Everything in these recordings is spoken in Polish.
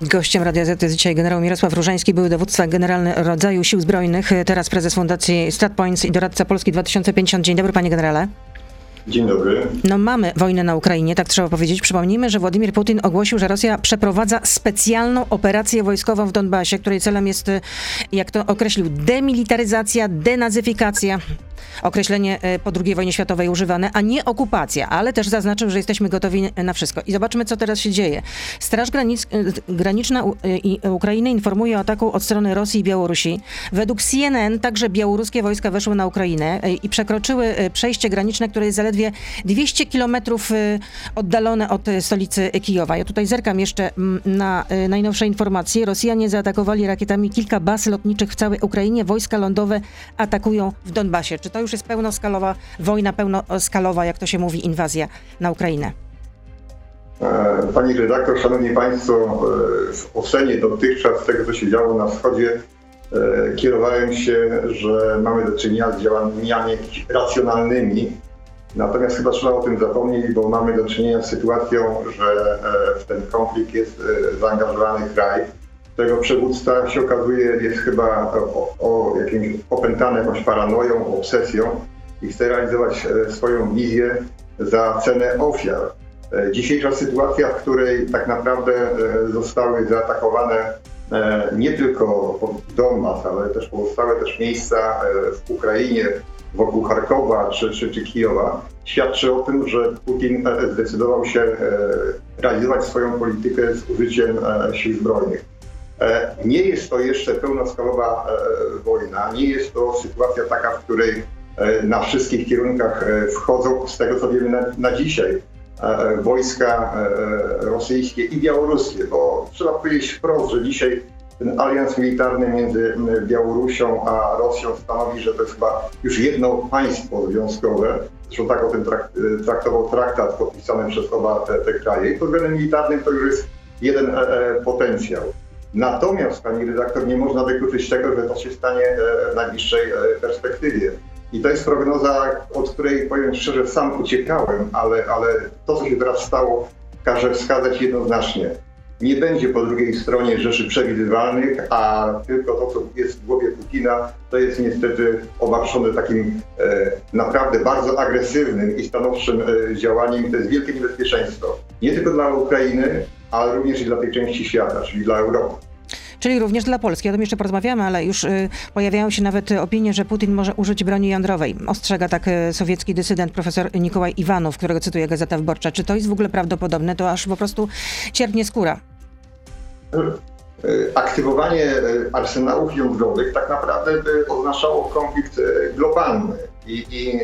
Gościem Radia Z jest dzisiaj generał Mirosław Różański, były dowódca generalny rodzaju Sił Zbrojnych, teraz prezes Fundacji StatPoints i doradca Polski 2050. Dzień dobry, panie generale. Dzień dobry. No mamy wojnę na Ukrainie, tak trzeba powiedzieć. Przypomnijmy, że Władimir Putin ogłosił, że Rosja przeprowadza specjalną operację wojskową w Donbasie, której celem jest, jak to określił, demilitaryzacja, denazyfikacja. Określenie e, po II wojnie światowej używane, a nie okupacja, ale też zaznaczył, że jesteśmy gotowi na wszystko. I zobaczmy, co teraz się dzieje. Straż Granic e, Graniczna Ukrainy informuje o ataku od strony Rosji i Białorusi. Według CNN także białoruskie wojska weszły na Ukrainę i przekroczyły przejście graniczne, które jest zaledwie zaledwie 200 kilometrów y, oddalone od y, stolicy Kijowa. Ja tutaj zerkam jeszcze mm, na y, najnowsze informacje. Rosjanie zaatakowali rakietami kilka baz lotniczych w całej Ukrainie. Wojska lądowe atakują w Donbasie. Czy to już jest pełnoskalowa wojna, pełnoskalowa, jak to się mówi, inwazja na Ukrainę? E, pani redaktor, szanowni państwo, e, w ocenie dotychczas tego, co się działo na wschodzie, e, kierowałem się, że mamy do czynienia z działaniami racjonalnymi, Natomiast chyba trzeba o tym zapomnieć, bo mamy do czynienia z sytuacją, że e, w ten konflikt jest e, zaangażowany kraj, którego przywódca się okazuje jest chyba o, o jakimś opętany jakąś paranoją, obsesją i chce realizować e, swoją wizję za cenę ofiar. Dzisiejsza sytuacja, w której tak naprawdę zostały zaatakowane nie tylko Donbas, ale też pozostałe też miejsca w Ukrainie, wokół Charkowa czy, czy, czy Kijowa, świadczy o tym, że Putin e, zdecydował się e, realizować swoją politykę z użyciem e, sił zbrojnych. Nie jest to jeszcze pełnoskalowa wojna, nie jest to sytuacja taka, w której na wszystkich kierunkach wchodzą, z tego co wiemy na, na dzisiaj, wojska rosyjskie i białoruskie, bo trzeba powiedzieć wprost, że dzisiaj ten alians militarny między Białorusią a Rosją stanowi, że to jest chyba już jedno państwo związkowe. Zresztą tak o tym traktował traktat podpisany przez oba te, te kraje. I pod względem militarnym to już jest jeden e, e, potencjał. Natomiast, pani redaktor, nie można wykluczyć tego, że to się stanie e, w najbliższej e, perspektywie. I to jest prognoza, od której powiem szczerze, sam uciekałem, ale, ale to, co się teraz stało, każe wskazać jednoznacznie nie będzie po drugiej stronie rzeczy przewidywalnych, a tylko to, co jest w głowie Putina, to jest niestety obarczone takim e, naprawdę bardzo agresywnym i stanowczym e, działaniem. To jest wielkie niebezpieczeństwo. Nie tylko dla Ukrainy, ale również i dla tej części świata, czyli dla Europy czyli również dla Polski. O tym jeszcze porozmawiamy, ale już y, pojawiają się nawet opinie, że Putin może użyć broni jądrowej. Ostrzega tak y, sowiecki dysydent profesor Nikołaj Iwanow, którego cytuje Gazeta Wyborcza. Czy to jest w ogóle prawdopodobne? To aż po prostu cierpnie skóra. Y, aktywowanie arsenałów jądrowych tak naprawdę by oznaczało konflikt globalny. I, I,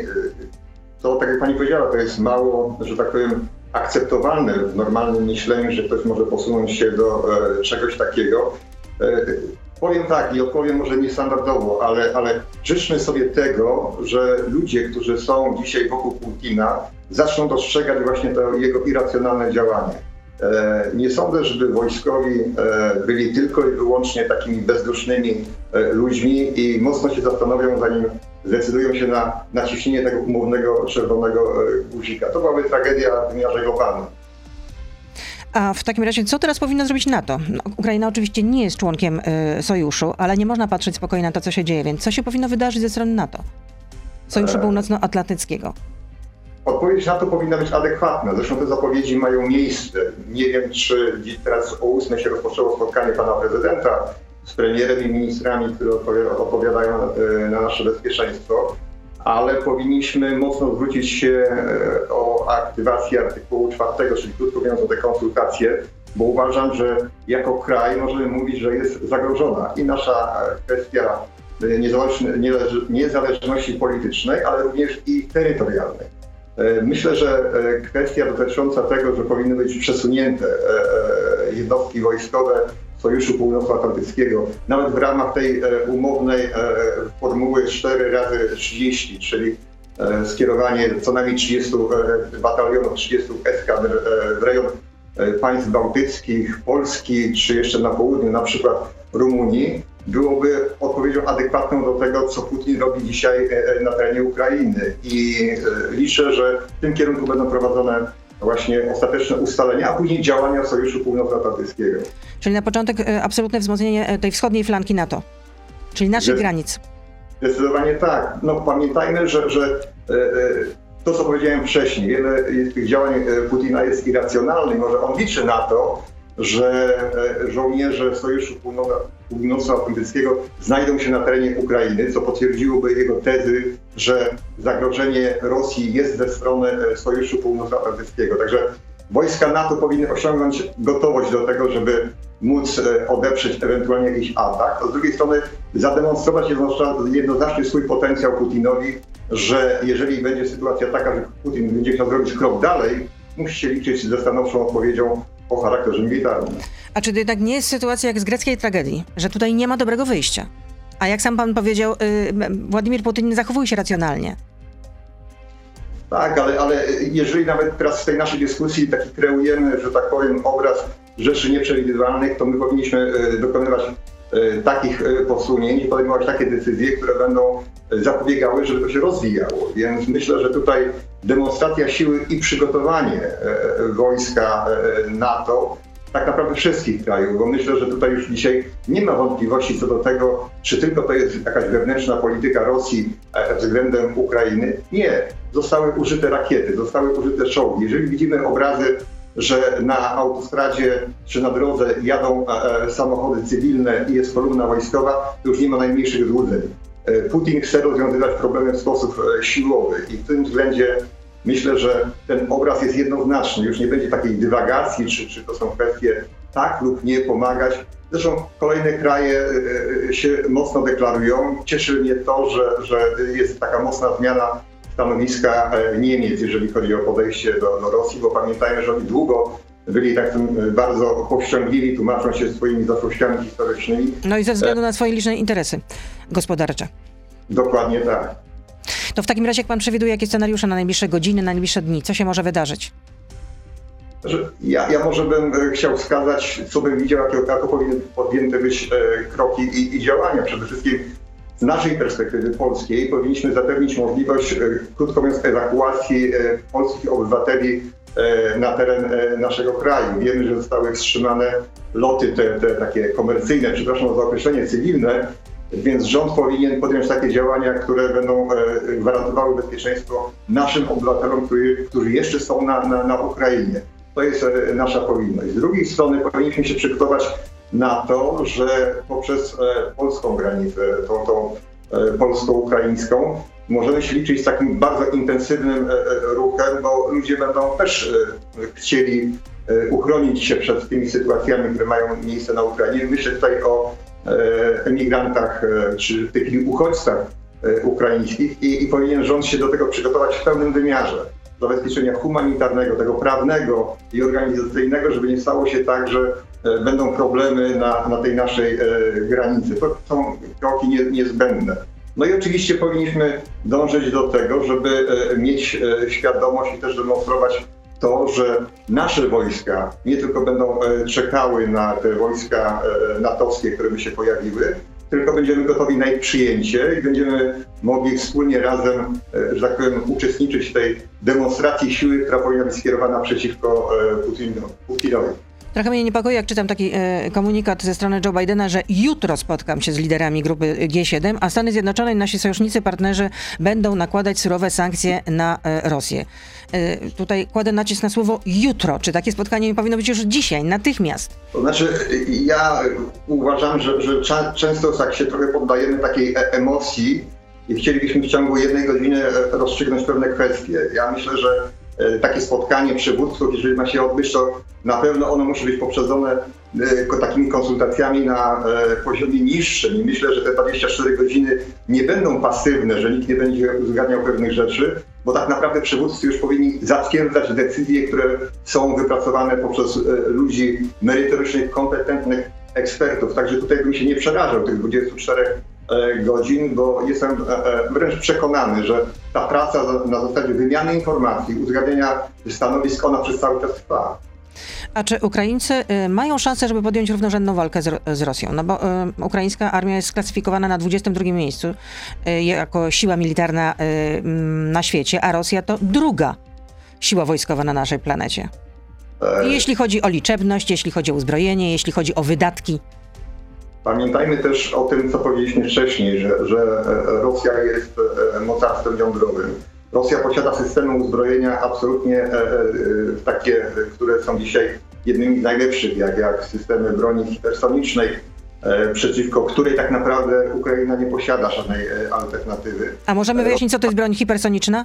to, tak jak pani powiedziała, to jest mało, że tak powiem, akceptowalne w normalnym myśleniu, że ktoś może posunąć się do czegoś takiego. E, powiem tak i odpowiem może niestandardowo, ale, ale życzmy sobie tego, że ludzie, którzy są dzisiaj wokół Putina, zaczną dostrzegać właśnie to jego irracjonalne działanie. E, nie sądzę, żeby wojskowi e, byli tylko i wyłącznie takimi bezdusznymi ludźmi i mocno się zastanowią, zanim zdecydują się na naciśnienie tego umownego czerwonego guzika. To byłaby tragedia w wymiarze globalnym. A w takim razie, co teraz powinno zrobić NATO? No, Ukraina oczywiście nie jest członkiem y, sojuszu, ale nie można patrzeć spokojnie na to, co się dzieje, więc co się powinno wydarzyć ze strony NATO? Sojuszu e... Północnoatlantyckiego. Odpowiedź na to powinna być adekwatna. Zresztą te zapowiedzi mają miejsce. Nie wiem, czy teraz o 8 się rozpoczęło spotkanie pana prezydenta z premierem i ministrami, które odpowiadają e, na nasze bezpieczeństwo ale powinniśmy mocno zwrócić się e, o aktywację artykułu 4, czyli krótko mówiąc o te konsultacje, bo uważam, że jako kraj możemy mówić, że jest zagrożona i nasza kwestia e, niezależności politycznej, ale również i terytorialnej. E, myślę, że kwestia dotycząca tego, że powinny być przesunięte jednostki wojskowe Sojuszu Północnoatlantyckiego, nawet w ramach tej e, umownej e, formuły 4 razy 30, czyli e, skierowanie co najmniej 30 batalionów, 30 eskadr w rejon państw bałtyckich, Polski, czy jeszcze na południu, na przykład Rumunii, byłoby odpowiedzią adekwatną do tego, co Putin robi dzisiaj na terenie Ukrainy. I liczę, że w tym kierunku będą prowadzone właśnie ostateczne ustalenia, a później działania Sojuszu Północnoatlantyckiego. Czyli na początek e, absolutne wzmocnienie e, tej wschodniej flanki NATO, czyli naszych granic. Zdecydowanie tak. No pamiętajmy, że, że e, to, co powiedziałem wcześniej, wiele tych działań Putina jest irracjonalnych. Może on liczy na to, że e, żołnierze Sojuszu Północ- Północnoatlantyckiego znajdą się na terenie Ukrainy, co potwierdziłoby jego tezy, że zagrożenie Rosji jest ze strony e, Sojuszu Północnoatlantyckiego. Także wojska NATO powinny osiągnąć gotowość do tego, żeby móc e, odeprzeć ewentualnie jakiś atak, a z drugiej strony zademonstrować jednoznacznie swój potencjał Putinowi, że jeżeli będzie sytuacja taka, że Putin będzie chciał zrobić krok dalej, musi się liczyć ze stanowczą odpowiedzią o charakterze militarnym. A czy to jednak nie jest sytuacja jak z greckiej tragedii, że tutaj nie ma dobrego wyjścia? A jak sam pan powiedział, y, m, Władimir Putin nie zachowuje się racjonalnie. Tak, ale, ale jeżeli nawet teraz w tej naszej dyskusji taki kreujemy, że tak powiem, obraz rzeczy nieprzewidywalnych, to my powinniśmy e, dokonywać takich e, posunięć i podejmować takie decyzje, które będą e, zapobiegały, żeby to się rozwijało. Więc myślę, że tutaj demonstracja siły i przygotowanie e, e, wojska e, NATO tak naprawdę wszystkich krajów, bo myślę, że tutaj już dzisiaj nie ma wątpliwości co do tego, czy tylko to jest jakaś wewnętrzna polityka Rosji e, względem Ukrainy. Nie. Zostały użyte rakiety, zostały użyte czołgi. Jeżeli widzimy obrazy, że na autostradzie czy na drodze jadą e, e, samochody cywilne i jest kolumna wojskowa, to już nie ma najmniejszych złudzeń. E, Putin chce rozwiązywać problemy w sposób siłowy i w tym względzie myślę, że ten obraz jest jednoznaczny. Już nie będzie takiej dywagacji, czy, czy to są kwestie tak lub nie pomagać. Zresztą kolejne kraje się mocno deklarują. Cieszy mnie to, że, że jest taka mocna zmiana stanowiska e, Niemiec, jeżeli chodzi o podejście do, do Rosji, bo pamiętajmy, że oni długo byli tak e, bardzo powściągliwi, tłumacząc się swoimi zaszłościami historycznymi. No i ze względu na swoje liczne interesy gospodarcze. Dokładnie tak. To w takim razie, jak pan przewiduje, jakie scenariusze na najbliższe godziny, na najbliższe dni, co się może wydarzyć? Ja, ja może bym e, chciał wskazać, co bym widział, jako, jako powinny podjęte być e, kroki i, i działania. Przede wszystkim z naszej perspektywy polskiej powinniśmy zapewnić możliwość, e, krótko mówiąc, ewakuacji e, polskich obywateli e, na teren naszego kraju. Wiemy, że zostały wstrzymane loty te, te takie komercyjne, przepraszam za określenie cywilne, więc rząd powinien podjąć takie działania, które będą gwarantowały bezpieczeństwo naszym obywatelom, którzy, którzy jeszcze są na, na, na Ukrainie. To jest nasza powinność. Z drugiej strony powinniśmy się przygotować na to, że poprzez e, polską granicę, tą, tą e, polsko-ukraińską, możemy się liczyć z takim bardzo intensywnym e, ruchem, bo ludzie będą też chcieli uchronić się przed tymi sytuacjami, które mają miejsce na Ukrainie. Myślę tutaj o emigrantach czy tych uchodźcach ukraińskich i, i powinien rząd się do tego przygotować w pełnym wymiarze zabezpieczenia humanitarnego, tego prawnego i organizacyjnego, żeby nie stało się tak, że będą problemy na, na tej naszej e, granicy. To są kroki nie, niezbędne. No i oczywiście powinniśmy dążyć do tego, żeby e, mieć e, świadomość i też demonstrować to, że nasze wojska nie tylko będą e, czekały na te wojska e, natowskie, które by się pojawiły, tylko będziemy gotowi na ich przyjęcie i będziemy mogli wspólnie razem, e, że tak powiem, uczestniczyć w tej demonstracji siły, która powinna być skierowana przeciwko e, Putino- Putinowi. Trochę mnie niepokoi, jak czytam taki e, komunikat ze strony Joe Bidena, że jutro spotkam się z liderami grupy G7, a Stany Zjednoczone i nasi sojusznicy, partnerzy będą nakładać surowe sankcje na e, Rosję. E, tutaj kładę nacisk na słowo jutro. Czy takie spotkanie nie powinno być już dzisiaj, natychmiast? To znaczy, ja uważam, że, że cza- często tak się trochę poddajemy takiej e- emocji i chcielibyśmy w ciągu jednej godziny e, rozstrzygnąć pewne kwestie. Ja myślę, że takie spotkanie przywódców, jeżeli ma się odbyć, to na pewno ono musi być poprzedzone e, takimi konsultacjami na e, poziomie niższym i myślę, że te 24 godziny nie będą pasywne, że nikt nie będzie uzgadniał pewnych rzeczy, bo tak naprawdę przywódcy już powinni zatwierdzać decyzje, które są wypracowane poprzez e, ludzi merytorycznych, kompetentnych ekspertów. Także tutaj bym się nie przerażał tych 24 e, godzin, bo jestem e, e, wręcz przekonany, że ta praca na zasadzie wymiany informacji, uzgadniania stanowisk, ona przez cały czas trwa. A czy Ukraińcy y, mają szansę, żeby podjąć równorzędną walkę z, z Rosją? No bo y, ukraińska armia jest sklasyfikowana na 22 miejscu y, jako siła militarna y, na świecie, a Rosja to druga siła wojskowa na naszej planecie? E, Jeśli chodzi o liczebność, jeśli chodzi o uzbrojenie, jeśli chodzi o wydatki. Pamiętajmy też o tym, co powiedzieliśmy wcześniej, że, że e, Rosja jest e, mocarstwem jądrowym. Rosja posiada systemy uzbrojenia absolutnie e, e, takie, które są dzisiaj jednymi z najlepszych, jak, jak systemy broni hipersonicznej, e, przeciwko której tak naprawdę Ukraina nie posiada żadnej e, alternatywy. A możemy wyjaśnić, co to jest broń hipersoniczna?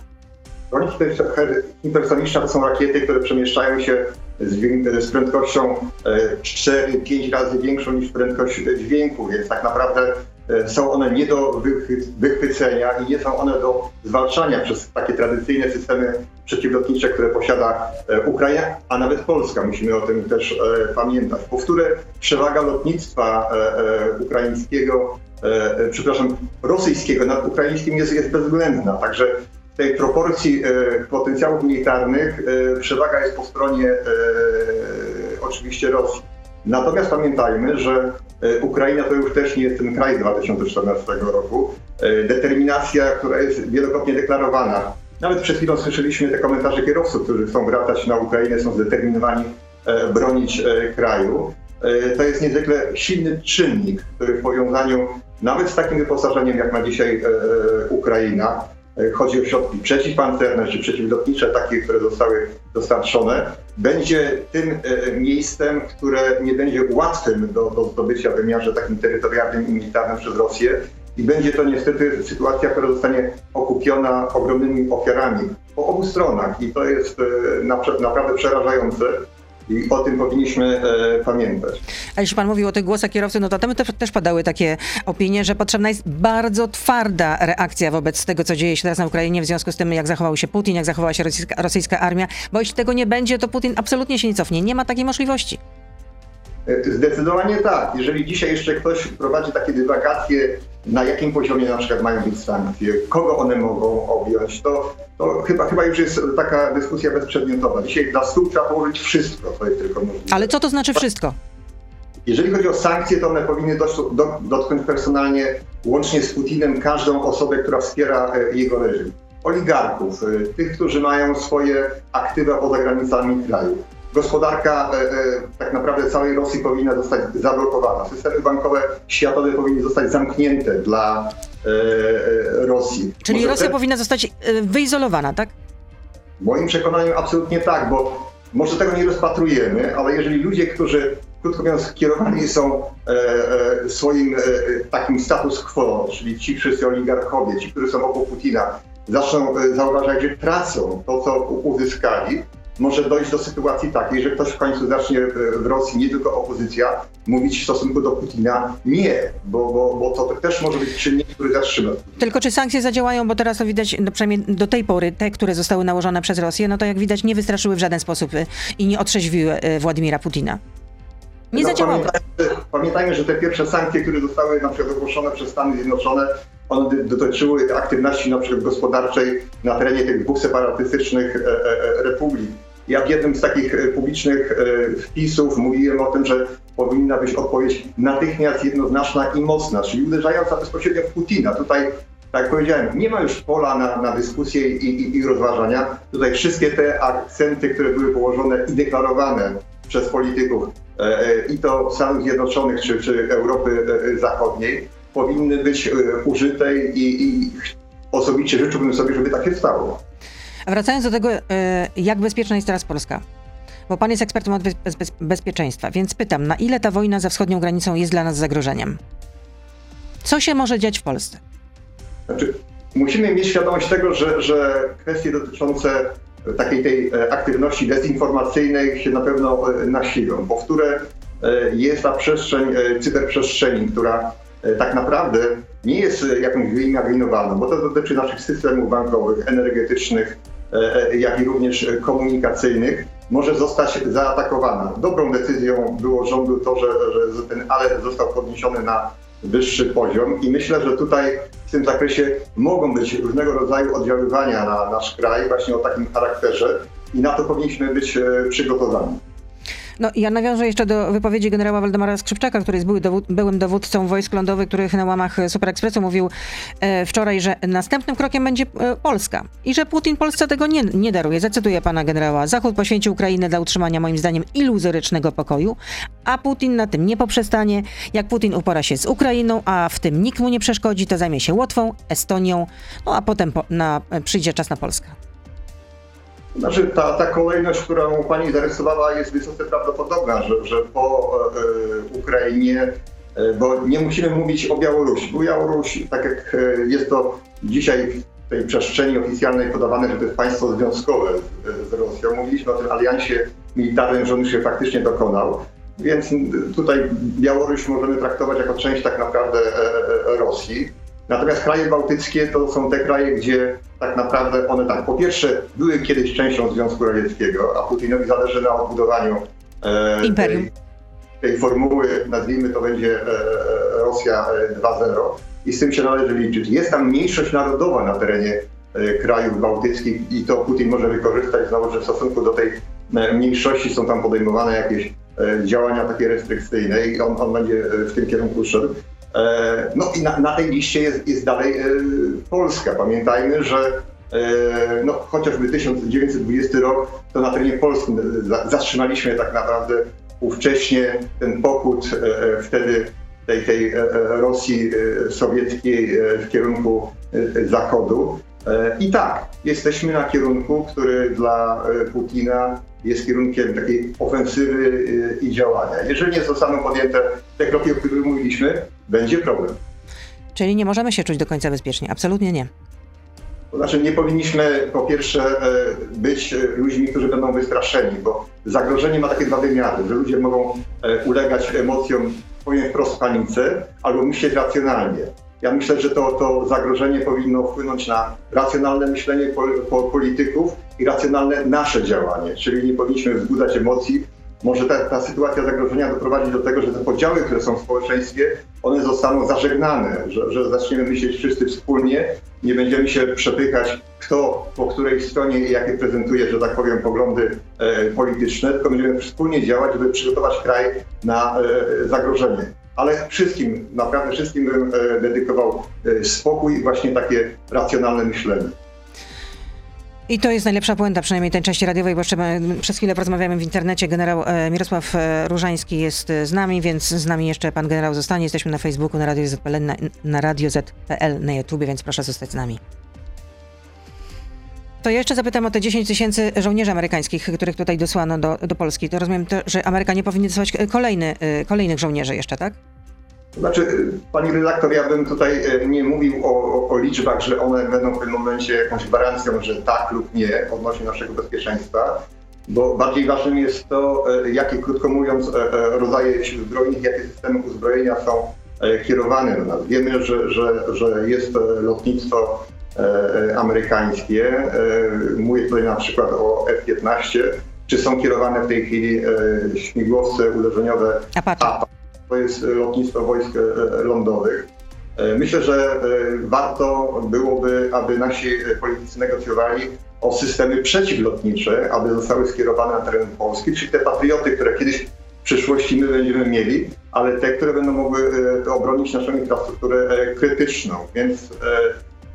Broń hiper- hipersoniczna to są rakiety, które przemieszczają się z, prędkością e, 4-5 razy większą niż prędkość e, dźwięku, więc tak naprawdę e, są one nie do wychwycenia i nie są one do zwalczania przez takie tradycyjne systemy przeciwlotnicze, które posiada e, Ukraina, a nawet Polska. Musimy o tym też e, pamiętać. Powtórę, przewaga lotnictwa e, e, ukraińskiego, e, e, przepraszam, rosyjskiego nad ukraińskim jest, jest bezwzględna. Także tej proporcji e, potencjałów militarnych e, przewaga jest po stronie e, oczywiście Rosji. Natomiast pamiętajmy, że Ukraina to już też nie jest ten kraj z 2014 roku. Determinacja, która jest wielokrotnie deklarowana. Nawet przed chwilą słyszeliśmy te komentarze kierowców, którzy chcą wracać na Ukrainę, są zdeterminowani bronić kraju. To jest niezwykle silny czynnik, który w powiązaniu nawet z takim wyposażeniem, jak ma dzisiaj Ukraina, chodzi o środki przeciwpancerne czy przeciwlotnicze, takie, które zostały dostarczone, będzie tym e, miejscem, które nie będzie łatwym do, do zdobycia w wymiarze takim terytorialnym i militarnym przez Rosję. I będzie to niestety sytuacja, która zostanie okupiona ogromnymi ofiarami po obu stronach. I to jest e, napra- naprawdę przerażające. I o tym powinniśmy e, pamiętać. A jeśli pan mówił o tych głosach kierowcy, no to tam też, też padały takie opinie, że potrzebna jest bardzo twarda reakcja wobec tego, co dzieje się teraz na Ukrainie w związku z tym, jak zachował się Putin, jak zachowała się rosyjska, rosyjska armia, bo jeśli tego nie będzie, to Putin absolutnie się nie cofnie. Nie ma takiej możliwości. E, Zdecydowanie tak. Jeżeli dzisiaj jeszcze ktoś prowadzi takie dywagacje, na jakim poziomie na przykład mają być sankcje, kogo one mogą objąć, to, to chyba, chyba już jest taka dyskusja bezprzedmiotowa. Dzisiaj na stół trzeba położyć wszystko, co jest tylko możliwe. Ale co to znaczy wszystko? Jeżeli chodzi o sankcje, to one powinny dość, do, dotknąć personalnie, łącznie z Putinem, każdą osobę, która wspiera e, jego reżim. Oligarchów, e, tych, którzy mają swoje aktywa poza granicami kraju. Gospodarka e, e, tak naprawdę całej Rosji powinna zostać zablokowana. Systemy bankowe światowe powinny zostać zamknięte dla e, Rosji. Czyli Może Rosja te- powinna zostać wyizolowana, tak? w moim przekonaniu absolutnie tak, bo może tego nie rozpatrujemy, ale jeżeli ludzie, którzy krótko mówiąc kierowani są e, swoim e, takim status quo, czyli ci wszyscy oligarchowie, ci, którzy są obok Putina, zaczną e, zauważać, że tracą to, co uzyskali, może dojść do sytuacji takiej, że ktoś w końcu zacznie e, w Rosji, nie tylko opozycja, mówić w stosunku do Putina nie, bo, bo, bo to też może być czynnik, który zatrzyma. Tylko czy sankcje zadziałają, bo teraz to widać, no przynajmniej do tej pory, te, które zostały nałożone przez Rosję, no to jak widać nie wystraszyły w żaden sposób y, i nie otrzeźwiły y, Władimira Putina. Nie No, zadziałały. Pamiętajmy, pamiętajmy, że te pierwsze sankcje, które zostały na przykład ogłoszone przez Stany Zjednoczone, one dotyczyły aktywności na przykład gospodarczej na terenie tych dwóch separatystycznych e, e, e, republik. Ja w jednym z takich e, publicznych e, wpisów mówiłem o tym, że powinna być odpowiedź natychmiast jednoznaczna i mocna, czyli uderzająca bezpośrednio w Putina. Tutaj tak jak powiedziałem, nie ma już pola na, na dyskusję i, i, i rozważania. Tutaj wszystkie te akcenty, które były położone i deklarowane przez polityków e, i to Stanów Zjednoczonych czy, czy Europy Zachodniej, powinny być użyte i, i osobiście życzyłbym sobie, żeby tak się stało. Wracając do tego, y, jak bezpieczna jest teraz Polska? Bo pan jest ekspertem od bez, bez, bez, bezpieczeństwa, więc pytam, na ile ta wojna za wschodnią granicą jest dla nas zagrożeniem? Co się może dziać w Polsce? Znaczy, musimy mieć świadomość tego, że, że kwestie dotyczące takiej tej e, aktywności dezinformacyjnej się na pewno e, nasilą. E, jest ta przestrzeń e, cyberprzestrzeni, która e, tak naprawdę nie jest e, jakąś wyimaginowaną, bo to dotyczy naszych systemów bankowych, energetycznych, e, e, jak i również e, komunikacyjnych, może zostać zaatakowana. Dobrą decyzją było rządu to, że, że ten alert został podniesiony na wyższy poziom i myślę, że tutaj w tym zakresie mogą być różnego rodzaju oddziaływania na nasz kraj właśnie o takim charakterze i na to powinniśmy być e, przygotowani. No ja nawiążę jeszcze do wypowiedzi generała Waldemara Skrzypczaka, który jest były dowód, byłym dowódcą wojsk lądowych, których na łamach Super Expressu mówił e, wczoraj, że następnym krokiem będzie e, Polska i że Putin Polsce tego nie, nie daruje. Zacytuję pana generała. Zachód poświęcił Ukrainę dla utrzymania moim zdaniem iluzorycznego pokoju, a Putin na tym nie poprzestanie. Jak Putin upora się z Ukrainą, a w tym nikt mu nie przeszkodzi, to zajmie się Łotwą, Estonią, no a potem po, na, przyjdzie czas na Polskę. Znaczy, ta, ta kolejność, którą pani zarysowała, jest wysoce prawdopodobna, że, że po e, Ukrainie, e, bo nie musimy mówić o Białorusi, bo Białoruś, tak jak e, jest to dzisiaj w tej przestrzeni oficjalnej podawane, że to jest państwo związkowe z, z Rosją. Mówiliśmy o tym aliansie militarnym, że on się faktycznie dokonał. Więc tutaj Białoruś możemy traktować jako część tak naprawdę Rosji. Natomiast kraje bałtyckie to są te kraje, gdzie tak naprawdę one tak, po pierwsze były kiedyś częścią Związku Radzieckiego, a Putinowi zależy na odbudowaniu e, Imperium. Tej, tej formuły, nazwijmy to będzie Rosja 2.0 i z tym się należy liczyć. Jest tam mniejszość narodowa na terenie krajów bałtyckich i to Putin może wykorzystać znowu, że w stosunku do tej mniejszości są tam podejmowane jakieś E, działania takie restrykcyjne i on, on będzie e, w tym kierunku szedł. E, no i na, na tej liście jest, jest dalej Polska. Pamiętajmy, że no, chociażby 1920 rok, to na terenie Polski zatrzymaliśmy tak naprawdę ówcześnie ten pochód wtedy tej, tej Rosji sowieckiej w kierunku zachodu. I tak, jesteśmy na kierunku, który dla Putina jest kierunkiem takiej ofensywy i działania. Jeżeli nie zostaną podjęte te kroki, o których mówiliśmy, będzie problem. Czyli nie możemy się czuć do końca bezpiecznie. Absolutnie nie. To znaczy nie powinniśmy po pierwsze e, być ludźmi, którzy będą wystraszeni, bo zagrożenie ma takie dwa wymiary, że ludzie mogą e, ulegać emocjom, powiem wprost panice, albo myśleć racjonalnie. Ja myślę, że to, to zagrożenie powinno wpłynąć na racjonalne myślenie polityków i racjonalne nasze działanie, czyli nie powinniśmy wzbudzać emocji. Może ta, ta sytuacja zagrożenia doprowadzi do tego, że te podziały, które są w społeczeństwie, one zostaną zażegnane, że, że zaczniemy myśleć wszyscy wspólnie, nie będziemy się przepychać, kto po której stronie jakie prezentuje, że tak powiem, poglądy e, polityczne, tylko będziemy wspólnie działać, żeby przygotować kraj na e, zagrożenie ale wszystkim, naprawdę wszystkim bym e, dedykował e, spokój i właśnie takie racjonalne myślenie. I to jest najlepsza puenta, przynajmniej tej części radiowej, bo jeszcze przez chwilę porozmawiamy w internecie. Generał e, Mirosław Różański jest z nami, więc z nami jeszcze pan generał zostanie. Jesteśmy na Facebooku, na Radio ZPL, na, na Radio ZPL, na więc proszę zostać z nami. To jeszcze zapytam o te 10 tysięcy żołnierzy amerykańskich, których tutaj dosłano do, do Polski. To rozumiem, to, że Ameryka nie powinna dosłać kolejny, kolejnych żołnierzy jeszcze, tak? Znaczy, pani redaktor, ja bym tutaj e, nie mówił o, o, o, liczbach, że one będą w pewnym momencie jakąś gwarancją, że tak lub nie odnośnie naszego bezpieczeństwa, bo bardziej ważnym jest to, e, jakie, krótko mówiąc, e, rodzaje sił zbrojnych, jakie systemy uzbrojenia są kierowane do nas. Wiemy, że, że, że jest lotnictwo amerykańskie. Mówię tutaj na przykład o F-15. Czy są kierowane w tej chwili śmigłowce uderzeniowe Apache? To jest lotnictwo wojsk e, lądowych. E, myślę, że e, warto byłoby, aby nasi politycy negocjowali o systemy przeciwlotnicze, aby zostały skierowane na teren Polski, czyli te patrioty, które kiedyś w przyszłości my będziemy mieli, ale te, które będą mogły obronić naszą infrastrukturę krytyczną. Więc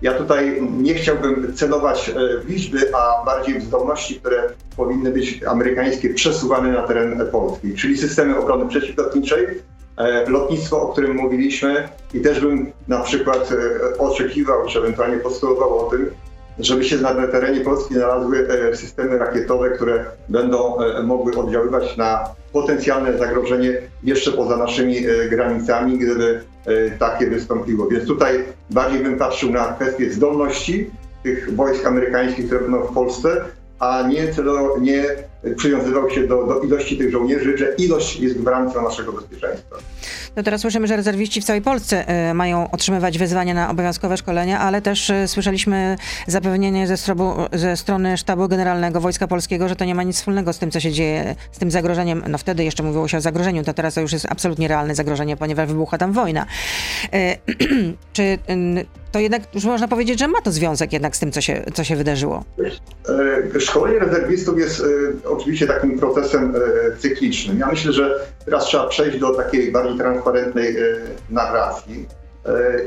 ja tutaj nie chciałbym celować w liczby, a bardziej w zdolności, które powinny być amerykańskie przesuwane na teren Polski, czyli systemy obrony przeciwlotniczej, E, lotnictwo, o którym mówiliśmy i też bym na przykład e, oczekiwał, czy ewentualnie postulował o tym, żeby się na terenie Polski znalazły e, systemy rakietowe, które będą mogły oddziaływać na potencjalne zagrożenie jeszcze poza naszymi granicami, gdyby takie wystąpiło. Więc tutaj bardziej bym patrzył na kwestię zdolności tych wojsk amerykańskich, które będą w Polsce, a nie, celo, nie przywiązywał się do, do ilości tych żołnierzy, że ilość jest gwarancją naszego bezpieczeństwa. No teraz słyszymy, że rezerwiści w całej Polsce y, mają otrzymywać wezwania na obowiązkowe szkolenia, ale też y, słyszeliśmy zapewnienie ze, strobu, ze, strony Sztabu Generalnego Wojska Polskiego, że to nie ma nic wspólnego z tym, co się dzieje, z tym zagrożeniem. No wtedy jeszcze mówiło się o zagrożeniu, to teraz to już jest absolutnie realne zagrożenie, ponieważ wybucha tam wojna. Y, czy to jednak już można powiedzieć, że ma to związek jednak z tym, co się, co się wydarzyło. E, szkolenie rezerwistów jest e, oczywiście takim procesem e, cyklicznym. Ja myślę, że teraz trzeba przejść do takiej bardziej transparentnej narracji.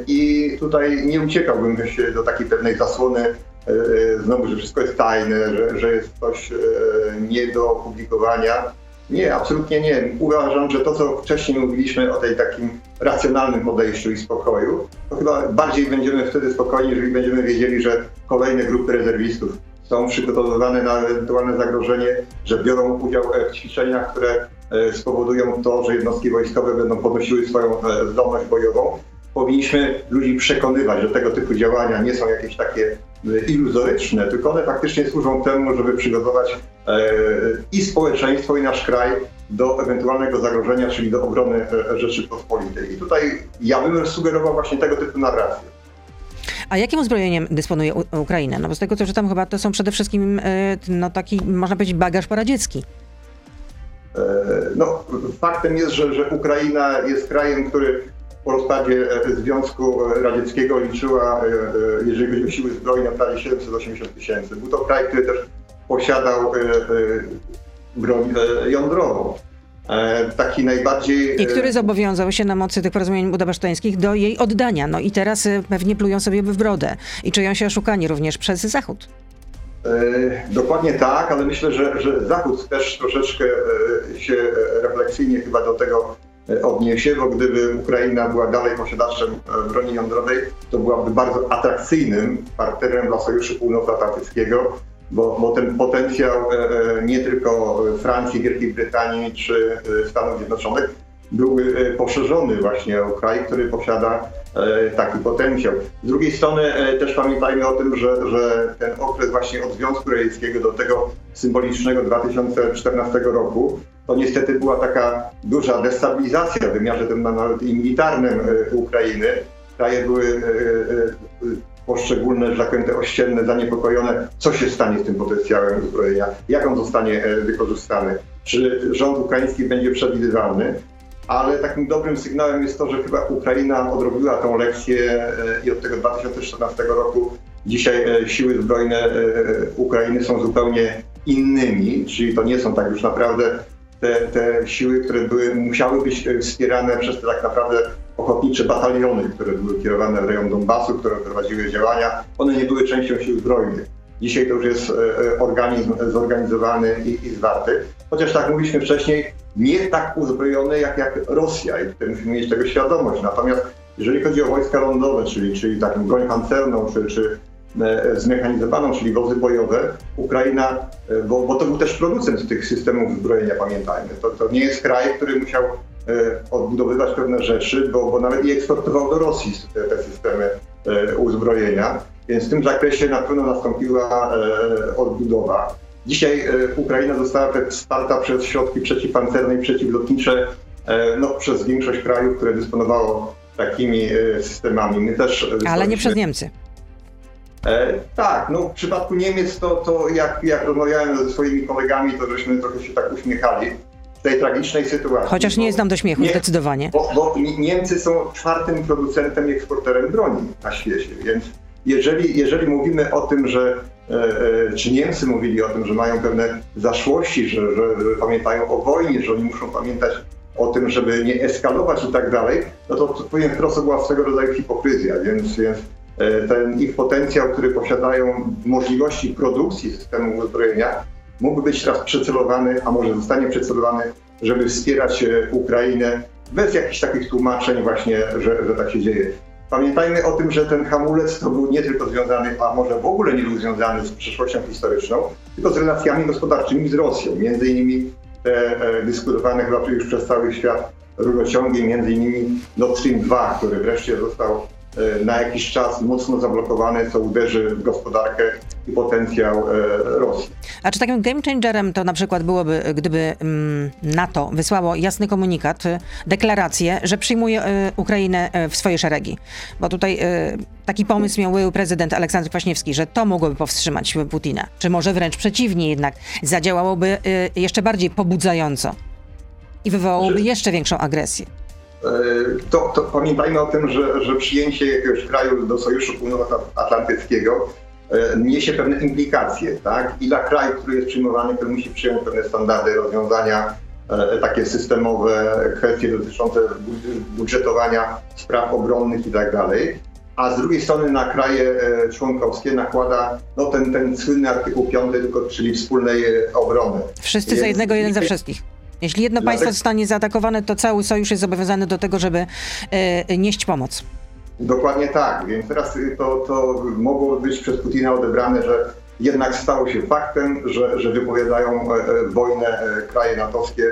I tutaj nie uciekałbym się do takiej pewnej zasłony, znowu, że wszystko jest tajne, że, że jest coś nie do opublikowania. Nie, absolutnie nie. Uważam, że to, co wcześniej mówiliśmy o tej takim racjonalnym podejściu i spokoju, to chyba bardziej będziemy wtedy spokojni, jeżeli będziemy wiedzieli, że kolejne grupy rezerwistów są przygotowywane na ewentualne zagrożenie, że biorą udział w ćwiczeniach, które e, spowodują to, że jednostki wojskowe będą podnosiły swoją e, zdolność bojową. Powinniśmy ludzi przekonywać, że tego typu działania nie są jakieś takie e, iluzoryczne, tylko one faktycznie służą temu, żeby przygotować i społeczeństwo, i nasz kraj do ewentualnego zagrożenia, czyli do obrony Rzeczypospolitej. I tutaj ja bym sugerował właśnie tego typu narrację. A jakim uzbrojeniem dysponuje Ukraina? No bo z tego co czytam chyba to są przede wszystkim e, no, taki, można powiedzieć, bagaż poradziecki. E, no, faktem jest, że, że Ukraina jest krajem, który po rozpadzie e, Związku Radzieckiego liczyła, jeżeli chodzi o siły zbrojne, prawie 780 tysięcy. Był to kraj, który też posiadał broń jądrową. E, taki najbardziej... I który zobowiązał się na mocy tych porozumień budapeszteńskich do jej oddania. No i teraz e, pewnie plują sobie w brodę i czują się oszukani również przez Zachód. E, dokładnie tak, ale myślę, że, że Zachód też troszeczkę się refleksyjnie chyba do tego odniesie, bo gdyby Ukraina była dalej posiadaczem broni jądrowej, to byłaby bardzo atrakcyjnym partnerem dla Sojuszu Północnoatlantyckiego bo, bo ten potencjał e, e, nie tylko Francji, Wielkiej Brytanii czy e, Stanów Zjednoczonych byłby poszerzony właśnie o kraj, który posiada taki potencjał. Z drugiej strony też pamiętajmy o tym, że, że ten okres właśnie od Związku Radzieckiego do tego symbolicznego 2014 roku, to niestety była taka duża destabilizacja w wymiarze tym nawet i militarnym Ukrainy. Kraje były poszczególne, że tak ościenne, zaniepokojone, co się stanie z tym potencjałem uzbrojenia, jak on zostanie e, wykorzystany, czy rząd ukraiński będzie przewidywalny. Ale takim dobrym sygnałem jest to, że chyba Ukraina odrobiła tą lekcję e, i od tego 2014 roku dzisiaj e, siły zbrojne Ukrainy są zupełnie innymi, czyli to nie są tak już naprawdę te, te siły, które były, musiały być wspierane przez te tak naprawdę ochotnicze bataliony, które były kierowane w rejon Donbasu, które prowadziły działania, one nie były częścią sił zbrojnych. Dzisiaj to już jest e, e, organizm zorganizowany i, i zwarty. Chociaż tak mówiliśmy wcześniej, nie tak uzbrojony jak, jak Rosja i tutaj musimy mieć tego świadomość. Natomiast jeżeli chodzi o wojska lądowe, czyli, czyli taką broń pancerną, czy, czy e, zmechanizowaną, czyli wozy bojowe, Ukraina, bo, bo to był też producent tych systemów zbrojenia, pamiętajmy. To, to nie jest kraj, który musiał E, odbudowywać pewne rzeczy, bo, bo nawet i eksportował do Rosji te, te systemy e, uzbrojenia, więc w tym zakresie na pewno nastąpiła e, odbudowa. Dzisiaj Ukraina została wsparta przez środki przeciwpancerne i przeciwlotnicze no, przez większość krajów, które dysponowało takimi systemami. My też Ale nie przez Niemcy. E, tak, no w przypadku Niemiec to, to jak, jak rozmawiałem ze swoimi kolegami, to żeśmy trochę się tak uśmiechali tej tragicznej sytuacji. Chociaż nie znam do śmiechu, nie, zdecydowanie. Bo, bo, Niemcy są czwartym producentem i eksporterem broni na świecie, więc jeżeli, jeżeli mówimy o tym, że e, e, czy Niemcy mówili o tym, że mają pewne zaszłości, że, że, pamiętają o wojnie, że oni muszą pamiętać o tym, żeby nie eskalować i tak dalej, no to powiem wprost, była swego rodzaju hipokryzja, więc, więc e, ten ich potencjał, który posiadają możliwości produkcji systemu uzbrojenia, mógłby być teraz przecelowany, a może zostanie przecelowany, żeby wspierać e, Ukrainę bez jakichś takich tłumaczeń właśnie, że, że tak się dzieje. Pamiętajmy o tym, że ten hamulec to był nie tylko związany, a może w ogóle nie był związany z przeszłością historyczną, tylko z relacjami gospodarczymi z Rosją. Między innymi te e, dyskutowane chyba już przez cały świat rurociągi, między innymi Nord Stream 2, który wreszcie został na jakiś czas mocno zablokowane, co uderzy w gospodarkę i potencjał e, Rosji. A czy takim game changerem to na przykład byłoby, gdyby mm, NATO wysłało jasny komunikat, deklarację, że przyjmuje e, Ukrainę w swoje szeregi? Bo tutaj taki pomysł miał był prezydent Aleksander Kwaśniewski, że to mogłoby powstrzymać Putina. Czy może wręcz przeciwnie jednak, zadziałałoby jeszcze bardziej pobudzająco i wywołałoby jeszcze większą agresję? To, to pamiętajmy o tym, że, że przyjęcie jakiegoś kraju do Sojuszu Północnoatlantyckiego niesie pewne implikacje, tak? I dla kraju, który jest przyjmowany, który musi przyjąć pewne standardy, rozwiązania takie systemowe, kwestie dotyczące budżetowania spraw obronnych i tak dalej a z drugiej strony na kraje e, członkowskie nakłada no, ten, ten słynny artykuł 5, tylko, czyli wspólnej e, obrony. Wszyscy Więc, za jednego, jeden za wszystkich. Jeśli jedno dlatego, państwo zostanie zaatakowane, to cały sojusz jest zobowiązany do tego, żeby e, nieść pomoc. Dokładnie tak, więc teraz to, to mogło być przez Putina odebrane, że jednak stało się faktem, że, że wypowiadają wojnę kraje natowskie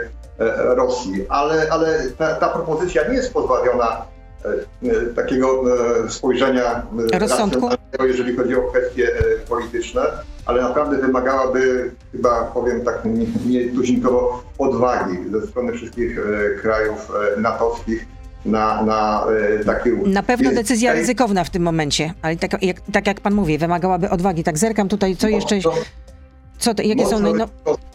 Rosji. Ale, ale ta, ta propozycja nie jest pozbawiona E, takiego e, spojrzenia e, rozsądku, jeżeli chodzi o kwestie polityczne, ale naprawdę wymagałaby, chyba powiem tak nietuzinkowo, odwagi ze strony wszystkich krajów natowskich na, na taki ruch. Na pewno decyzja ryzykowna w tym momencie, ale tak jak, tak jak pan mówi, wymagałaby odwagi. Tak zerkam tutaj, co no, jeszcze... Co to, jakie są... No...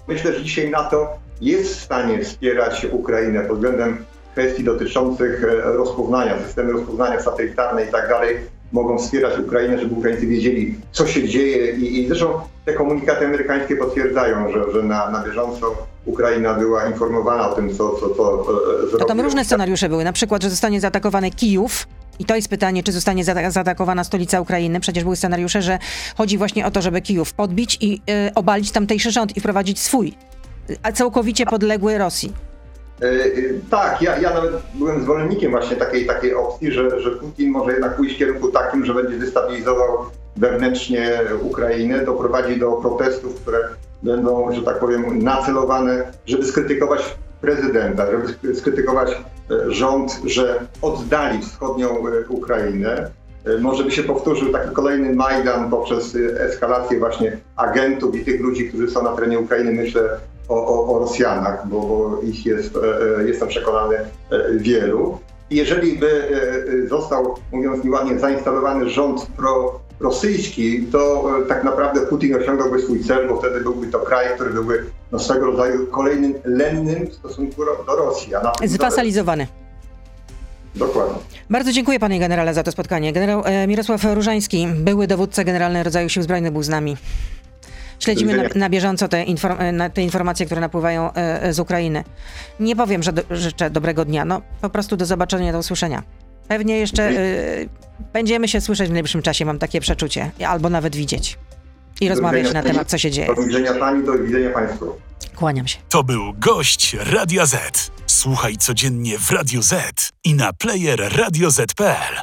Myślę, że dzisiaj NATO jest w stanie wspierać Ukrainę pod względem kwestii dotyczących e, rozpoznania, systemy rozpoznania satelitarne i tak dalej, mogą wspierać Ukrainę, żeby Ukraińcy wiedzieli, co się dzieje i, i zresztą te komunikaty amerykańskie potwierdzają, że, że na, na bieżąco Ukraina była informowana o tym, co, co, co zrobiła. To tam różne scenariusze były, na przykład, że zostanie zaatakowany Kijów, i to jest pytanie, czy zostanie zaatakowana stolica Ukrainy. Przecież były scenariusze, że chodzi właśnie o to, żeby Kijów podbić i y, obalić tamtejszy rząd i wprowadzić swój, a całkowicie podległy Rosji. E, e, tak, ja, ja nawet byłem zwolennikiem właśnie takiej, takiej opcji, że, że Putin może jednak pójść w kierunku takim, że będzie destabilizował wewnętrznie Ukrainę, doprowadzi do protestów, które będą, że tak powiem, nacelowane, żeby skrytykować prezydenta, żeby skrytykować e, rząd, że oddali wschodnią Ukrainę. Może by się powtórzył taki kolejny Majdan poprzez eskalację właśnie agentów i tych ludzi, którzy są na terenie Ukrainy, myślę, o, o, o Rosjanach, bo, bo, ich jest, e, e, jestem przekonany, e, wielu. I jeżeli by został, mówiąc nieładnie, zainstalowany rząd pro, rosyjski, to tak naprawdę Putin osiągałby swój cel, bo wtedy byłby to kraj, który byłby no, swego rodzaju kolejnym lennym w stosunku do Rosji. Zwasalizowany. Dokładnie. Bardzo dziękuję panie generale za to spotkanie. Generał Mirosław Różański, były dowódca generalny rodzaju sił zbrojnych był z nami. Śledzimy na, na bieżąco te, inform na te, informacje, które napływają e, e, z Ukrainy. Nie powiem, że do, życzę dobrego dnia, no po prostu do zobaczenia, do usłyszenia. Pewnie jeszcze e, będziemy się słyszeć w najbliższym czasie, mam takie przeczucie, albo nawet widzieć. I do rozmawiać na temat, co się dzieje. Do widzenia pani, do widzenia państwu. Kłaniam się. To był gość Radia Z. Słuchaj codziennie w Radio Z i na player radioz.pl.